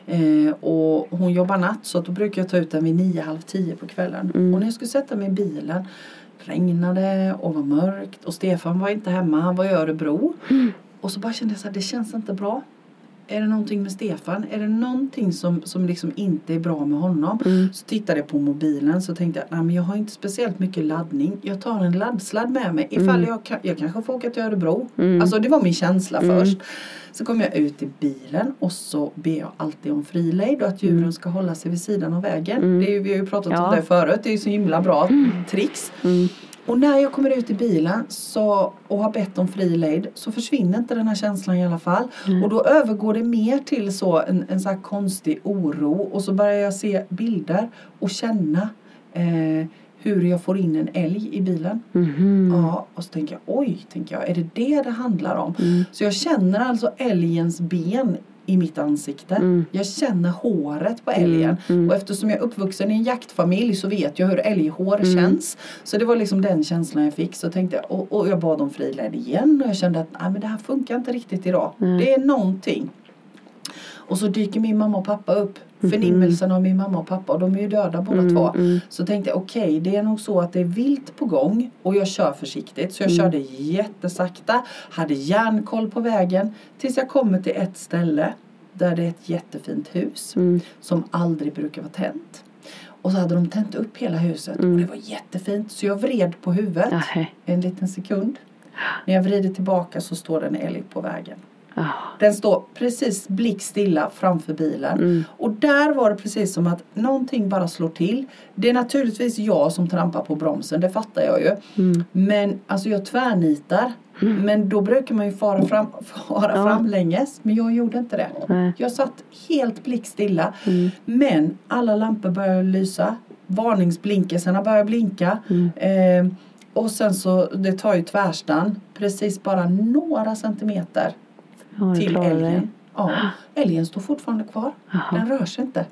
Eh, och hon jobbar natt så då brukar jag ta ut den vid nio, halv tio på kvällen. Mm. Och när jag skulle sätta mig i bilen regnade och var mörkt och Stefan var inte hemma, han var i Örebro. Mm. Och så bara kände jag så här, det känns inte bra. Är det någonting med Stefan? Är det någonting som, som liksom inte är bra med honom? Mm. Så tittade jag på mobilen så tänkte jag, nej men jag har inte speciellt mycket laddning. Jag tar en laddsladd med mig ifall Mm. jag, kan, jag kanske får åka till Örebro. Mm. Alltså det var min känsla Mm. först. Så kom jag ut i bilen och så ber jag alltid om frilejd och att djuren ska hålla sig vid sidan av vägen. Mm. Det är, vi har ju pratat Ja. om det förut, det är ju så himla bra tricks. Mm. Och när jag kommer ut i bilen så, och har bett om fri lejd så försvinner inte den här känslan i alla fall. Mm. Och då övergår det mer till så en, en så här konstig oro och så börjar jag se bilder och känna eh, hur jag får in en älg i bilen. Mhm. Ja, och så tänker jag oj, tänker jag, är det det det handlar om? Mm. Så jag känner alltså älgens ben i mitt ansikte. Mm. Jag känner håret på älgen. mm. Och eftersom jag är uppvuxen i en jaktfamilj så vet jag hur älghår Mm. känns. Så det var liksom den känslan jag fick. Så tänkte jag, och, och jag bad om friläge igen och jag kände att Nej, men det här funkar inte riktigt idag. Mm. Det är någonting. Och så dyker min mamma och pappa upp. Förnimmelsen av min mamma och pappa och de är ju döda båda Mm, två. mm. Så tänkte jag okej det är nog så att det är vilt på gång och jag kör försiktigt. Så jag Mm. körde jättesakta, hade järnkoll på vägen tills jag kommer till ett ställe där det är ett jättefint hus Mm. som aldrig brukar vara tänt. Och så hade de tänt upp hela huset och det var jättefint så jag vred på huvudet Nähä. en liten sekund. När jag vrider tillbaka så står det en älg på vägen. Ja. Den står precis blickstilla framför bilen. Mm. Och där var det precis som att någonting bara slår till. Det är naturligtvis jag som trampar på bromsen, det fattar jag ju. Mm. Men alltså jag tvärnitar. Men då brukar man ju fara, fram, fara Ja. framlänges. Men jag gjorde inte det. Nej. Jag satt helt blickstilla. Mm. Men alla lampor började lysa. Varningsblinkerserna började blinka. Mm. Eh, och sen så, det tar ju tvärstan precis bara några centimeter Ja, till älgen. Ja, älgen står fortfarande kvar. Jaha. Den rör sig inte.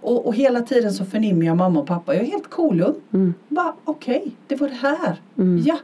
Och, och hela tiden så förnimmer jag mamma och pappa. Jag är helt kolugn. Mm. Bara okej, det var det här. Mm. Ja,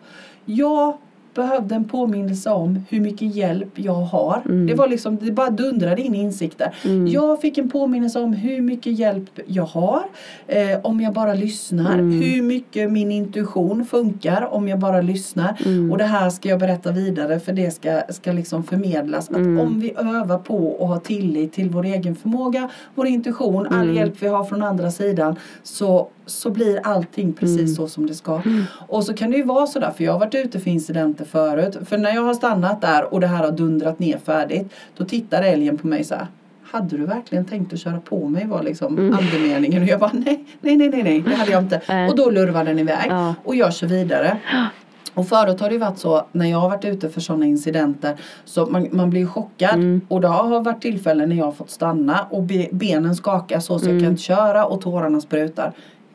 jag behövde en påminnelse om hur mycket hjälp jag har. Mm. Det var liksom, det bara dundrade in insikter. Mm. Jag fick en påminnelse om hur mycket hjälp jag har. Eh, om jag bara lyssnar. Mm. Hur mycket min intuition funkar om jag bara lyssnar. Mm. Och det här ska jag berätta vidare för det ska, ska liksom förmedlas. Att Mm. om vi övar på och har tillit till vår egen förmåga, vår intuition, all Mm. hjälp vi har från andra sidan så, så blir allting precis Mm. så som det ska. Och så kan det ju vara sådär, för jag har varit ute för incidenter förut. För när jag har stannat där och det här har dundrat ner färdigt, då tittar älgen på mig så här. Hade du verkligen tänkt att köra på mig var liksom Mm. andemeningen. Och jag bara nej, nej, nej, nej, nej, det hade jag inte. Och då lurvar den iväg. Ja. Och jag kör vidare. Och förut har det varit så när jag har varit ute för sådana incidenter så man, man blir chockad Mm. och det har varit tillfällen när jag har fått stanna och be, benen skakar så så jag kan inte köra och tårarna sprutar.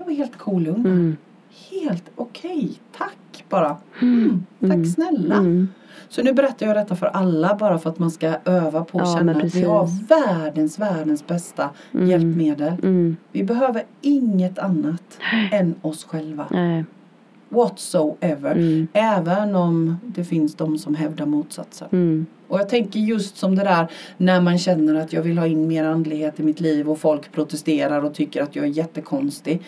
Var helt kolugn. Mm. Helt okej, tack bara. Mm, tack snälla. Mm. Så nu berättar jag detta för alla bara för att man ska öva på att Ja, känna att vi har världens, världens bästa hjälpmedel. Mm. Vi behöver inget annat än oss själva. Nej. Whatsoever. Mm. Även om det finns de som hävdar motsatsen. Mm. Och jag tänker just som det där när man känner att jag vill ha in mer andlighet i mitt liv och folk protesterar och tycker att jag är jättekonstig.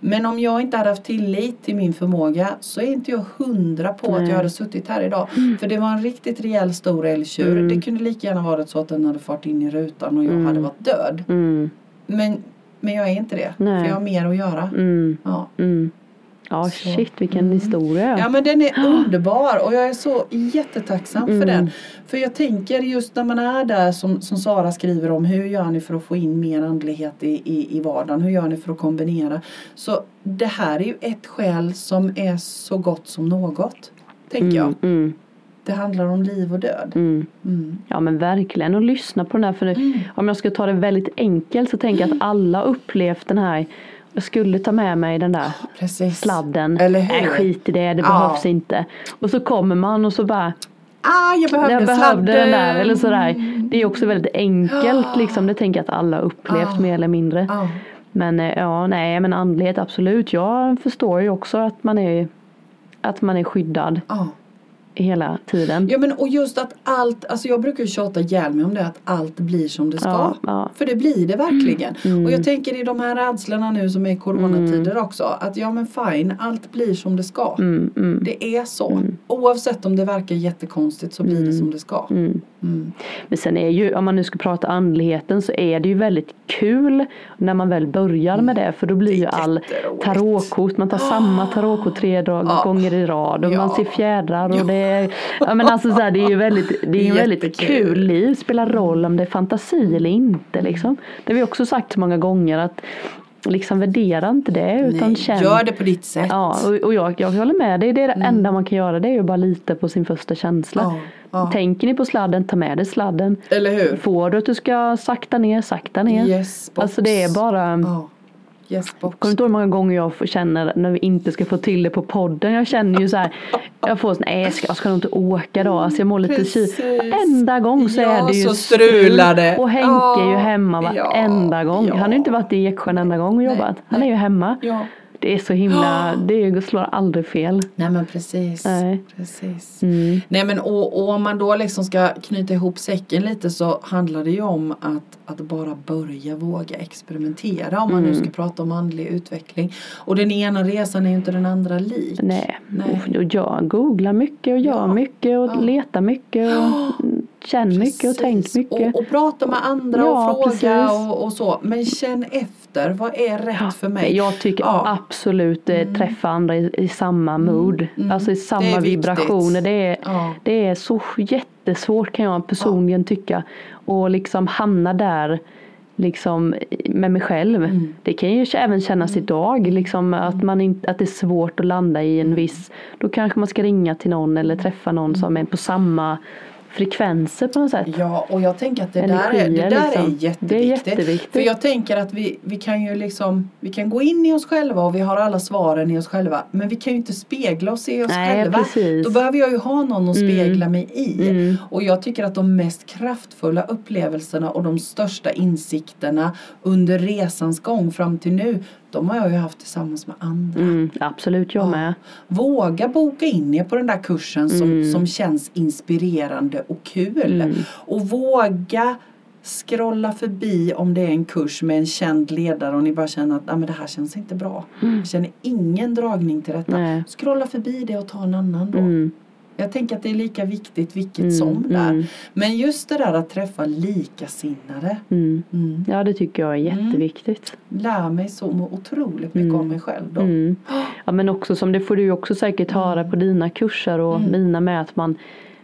Men om jag inte hade haft tillit till min förmåga så är inte jag hundra på Nej. att jag hade suttit här idag. Mm. För det var en riktigt rejäl stor älgtjur. Mm. Det kunde lika gärna varit så att den hade fart in i rutan och jag Mm. hade varit död. Mm. Men, men jag är inte det. Nej. För jag har mer att göra. Mm. Ja. Mm. Ja Så. shit vilken Mm. historia. Ja men den är underbar och jag är så jättetacksam för Mm. den. För jag tänker just när man är där som, som Sara skriver om hur gör ni för att få in mer andlighet i, i, i vardagen? Hur gör ni för att kombinera? Så det här är ju ett skäl som är så gott som något. Tänker jag. Mm. Mm. Det handlar om liv och död. Mm. Mm. Ja men verkligen och lyssna på den här för Mm. om jag ska ta det väldigt enkelt så tänker jag att alla upplevt den här jag skulle ta med mig den där Precis. sladden. Eller hur? Nej skit i det, det Ja. behövs inte. Och så kommer man och så bara Ah, jag behövde jag behövde den där eller sådär. Det är också väldigt enkelt Ja. liksom. Det tänker jag att alla har upplevt Ja. mer eller mindre. Men eh, ja, nej men andlighet absolut. Jag förstår ju också att man är att man är skyddad. Hela tiden. Ja men och just att allt, alltså jag brukar ju tjata ihjäl mig om det att allt blir som det ska. Ja, ja. För det blir det verkligen. Mm. Och jag tänker i de här rädslorna nu som är coronatider också. Att ja men fine, allt blir som det ska. Mm, mm, Det är så. Oavsett om det verkar jättekonstigt så blir det som det ska. Mm. Mm. Men sen är ju, om man nu ska prata andligheten så är det ju väldigt kul när man väl börjar med det för då blir ju all tarotkort, man tar samma tarotkort tre dag, Ja. gånger i rad och Ja. man ser fjädrar och Ja. det är, ja men alltså så här, det är ju väldigt, det är ju väldigt kul liv, spelar roll om det är fantasi eller inte liksom. Det har vi också sagt så många gånger att liksom värdera inte det utan Nej, känn. gör det på ditt sätt. Ja, och, och jag, jag håller med dig. Det är det Mm. enda man kan göra. Det är ju bara lita på sin första känsla. Ja, ja. Tänker ni på sladden, ta med dig sladden. Eller hur? Får du att du ska sakta ner, sakta ner. Yes box. Alltså det är bara Ja. Yes. Kommer du inte ihåg hur många gånger jag känner när vi inte ska få till det på podden? Jag känner ju så här. Jag får sån, nej jag ska, jag ska nog inte åka då. Alltså jag mår lite tji. Varenda gång så Ja, är det ju så strular det. Och Henke är ju hemma varenda ja, gång. ja. Han har ju inte varit i Eksjö en enda gång och Nej, jobbat. Han är ju hemma. Ja. Det är så himla, det är- slår aldrig fel. Nej men precis. Nej. precis. Mm. Nej men och, och om man då liksom ska knyta ihop säcken lite så handlar det ju om att, att bara börja våga experimentera om man Mm. nu ska prata om andlig utveckling. Och den ena resan är ju inte den andra lik. Nej, Nej. Och jag googlar mycket och gör Ja. mycket och Ja. letar mycket och känner mycket och tänk Precis. mycket. Och, och prata med andra Ja, och fråga precis. och, och så. Men känn efter, vad är rätt för mig? Jag tycker Ja. absolut eh, träffa andra i, i samma mood. mm. Alltså i Det samma viktigt. vibrationer. Det är, Ja. det är så jättesvårt kan jag personligen tycka. Och liksom hamna där liksom med mig själv. Mm. Det kan ju även kännas idag. Liksom att, man inte, att det är svårt att landa i Mm. en viss. Då kanske man ska ringa till någon eller träffa någon som är på samma frekvenser på något sätt. Ja, och jag tänker att det där, är, det Energier, där liksom. är Det är jätteviktigt. jätteviktigt. För jag tänker att vi, vi kan ju liksom, vi kan gå in i oss själva och vi har alla svaren i oss själva. Men vi kan ju inte spegla oss i oss Nej, själva. precis. Då behöver jag ju ha någon att spegla mig i. Mm. Och jag tycker att de mest kraftfulla upplevelserna och de största insikterna under resans gång fram till nu, de har jag ju haft tillsammans med andra. Mm, absolut, jag Ja. med. Våga boka in er på den där kursen som, Mm. som känns inspirerande och kul. Mm. Och våga scrolla förbi om det är en kurs med en känd ledare och ni bara känner att ah, men det här känns inte bra. Jag känner ingen dragning till detta. Nej. Scrolla förbi det och ta en annan då. Mm, Jag tänker att det är lika viktigt vilket Mm, som där. mm. Men just det där att träffa likasinnade. mm. Mm. Ja, det tycker jag är jätteviktigt. Lär mig så otroligt mycket Mm. om mig själv då. Mm. Ja men också som det får du också säkert höra på dina kurser och Mm. mina med att man,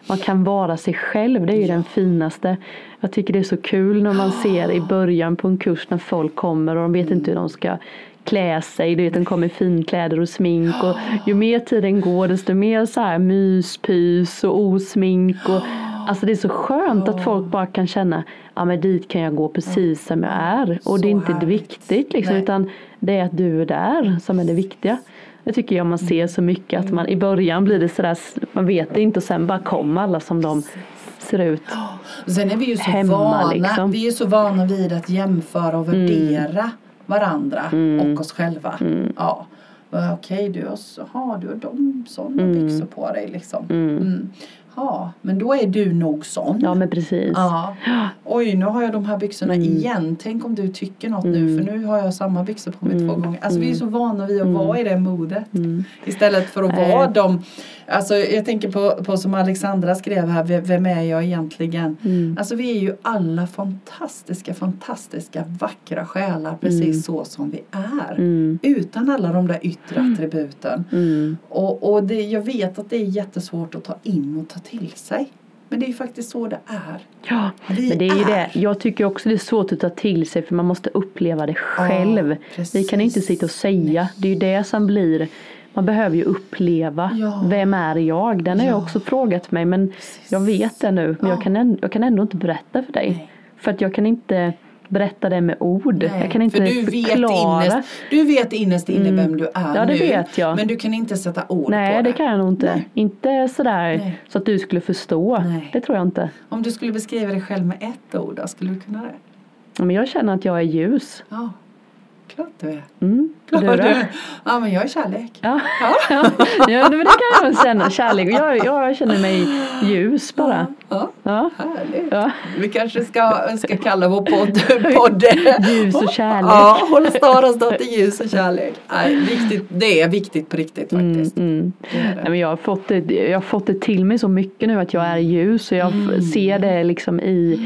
man kan vara sig själv. Det är ju den finaste. Jag tycker det är så kul när man ser i början på en kurs när folk kommer och de vet inte hur de ska klä sig. Du vet, de kommer i finkläder och smink och ju mer tiden går desto mer så här myspys och osmink och Alltså det är så skönt att folk bara kan känna Ja men dit kan jag gå precis som jag är och Så det är inte härligt. viktigt liksom Nej. utan det är att du är där som är det viktiga. Det tycker jag man ser så mycket att man i början blir det sådär man vet det inte och sen bara kommer alla som de ser ut. Sen är vi ju så Hemma, vana, liksom. vi är så vana vid att jämföra och värdera varandra och oss själva. Ja. Ja, Okej, du så, har du har de sådana byxor på dig liksom. Mm. Jaha, men då är du nog sån. Ja men precis. Ja. Oj, nu har jag de här byxorna Mm. igen. Tänk om du tycker något nu Mm. för nu har jag samma byxor på mig Mm. två gånger. Alltså vi är så vana vid att Mm. vara i det modet. Mm. Istället för att vara de, alltså jag tänker på, på som Alexandra skrev här, "V- vem är jag egentligen? Mm. Alltså vi är ju alla fantastiska, fantastiska, vackra själar precis Mm. så som vi är. Mm. Utan alla de där yttre attributen. Mm. Och, och det, jag vet att det är jättesvårt att ta in och ta till sig. Men det är ju faktiskt så det är. Ja, Vi men det är ju det. Jag tycker också det är svårt att ta till sig för man måste uppleva det själv. precis. Vi kan inte sitta och säga. Det är ju det som blir man behöver ju uppleva. Ja. Vem är jag? Den har jag Ja. också frågat mig men Precis. jag vet det nu. Men Ja. jag, kan ändå, jag kan ändå inte berätta för dig. Nej. För att jag kan inte berätta det med ord. Nej, jag kan inte för du förklara. Vet innerst, du vet innerst inne Mm. vem du är Ja, det nu. vet jag. Men du kan inte sätta ord Nej på det det. kan jag nog inte. Nej. Inte sådär Nej. så att du skulle förstå. Nej. Det tror jag inte. Om du skulle beskriva dig själv med ett ord, då, skulle du kunna det? Men jag känner att jag är ljus. Ja, klart du är. Mm. Klart Du du är. Ja, men jag är kärlek. Ja, ja. ja men det kan jag känna. Kärlek. Jag, jag känner mig ljus bara. Ja, Ja. härligt. Ja. Vi kanske ska, ska kalla vår podd, podd Ljus och kärlek. Ja, Håll Starasdotter ljus och kärlek. Nej, viktigt, det är viktigt på riktigt Mm, faktiskt. mm. Det är Nej, det. men jag, har fått det, jag har fått det till mig så mycket nu att jag är ljus och jag Mm. ser det liksom i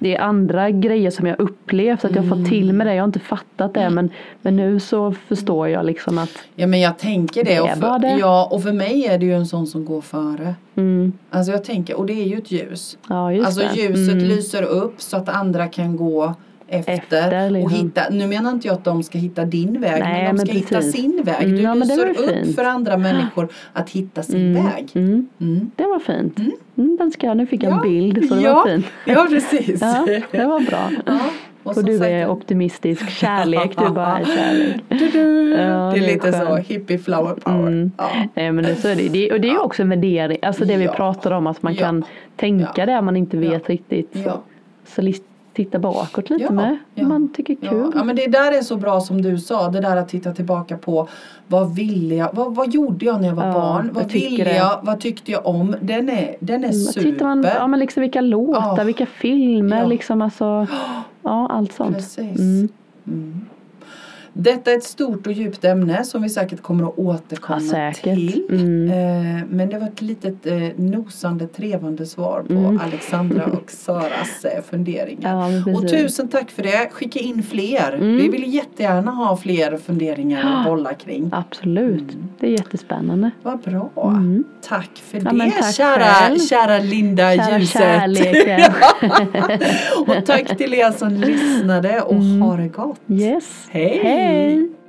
det är andra grejer som jag upplevt att jag har fått till mig det. Jag har inte fattat det men, men nu så förstår jag liksom att Ja men jag tänker det. Och för, det. ja, och för mig är det ju en sån som går före. mm, Alltså jag tänker, och det är ju ett ljus. ja just Alltså det. ljuset Mm. lyser upp så att andra kan gå efter, Efter, och liksom. hitta, nu menar inte jag att de ska hitta din väg Nej, men de men ska hitta precis. sin väg. Mm, Du ja, det var lyser upp fint. för andra människor att hitta sin Mm, väg. mm. Mm. Det var fint. Mm, den ska jag, nu fick jag en Ja, bild så det ja, var fint. Ja precis. Ja, det var bra. Ja, och Och du sagt- är optimistisk, kärlek, du bara är kärlek. Ja, det är det är lite så hippie flower power. Mm. Ja. Nej men det, så är det. det. Och det är också en värdering, alltså det vi pratar om att man kan tänka det man inte vet riktigt. Så lis- titta bakåt lite Ja. med, Ja. man tycker Ja. kul. ja men det där är så bra som du sa, det där att titta tillbaka på vad ville jag, vad, vad gjorde jag när jag var Ja, barn, vad ville jag, vad tyckte jag om, den är, den är Mm, super. Tittar man, ja men liksom vilka låtar, Ja. vilka filmer, Ja. liksom alltså, ja allt sånt. Precis. Mm. Mm. Detta är ett stort och djupt ämne som vi säkert kommer att återkomma Ja, till. Mm. Eh, men det var ett litet eh, nosande, trevande svar på Mm. Alexandra och Saras eh, funderingar. Ja, Och tusen tack för det. Skicka in fler. Mm. Vi vill jättegärna ha fler funderingar att bolla kring. Absolut, det är jättespännande. Vad bra. Mm. Tack för Ja, det tack kära, kära Linda Kära Ljuset. och tack till er som lyssnade och Mm. ha det gott. Yes, Hej. Hej. then.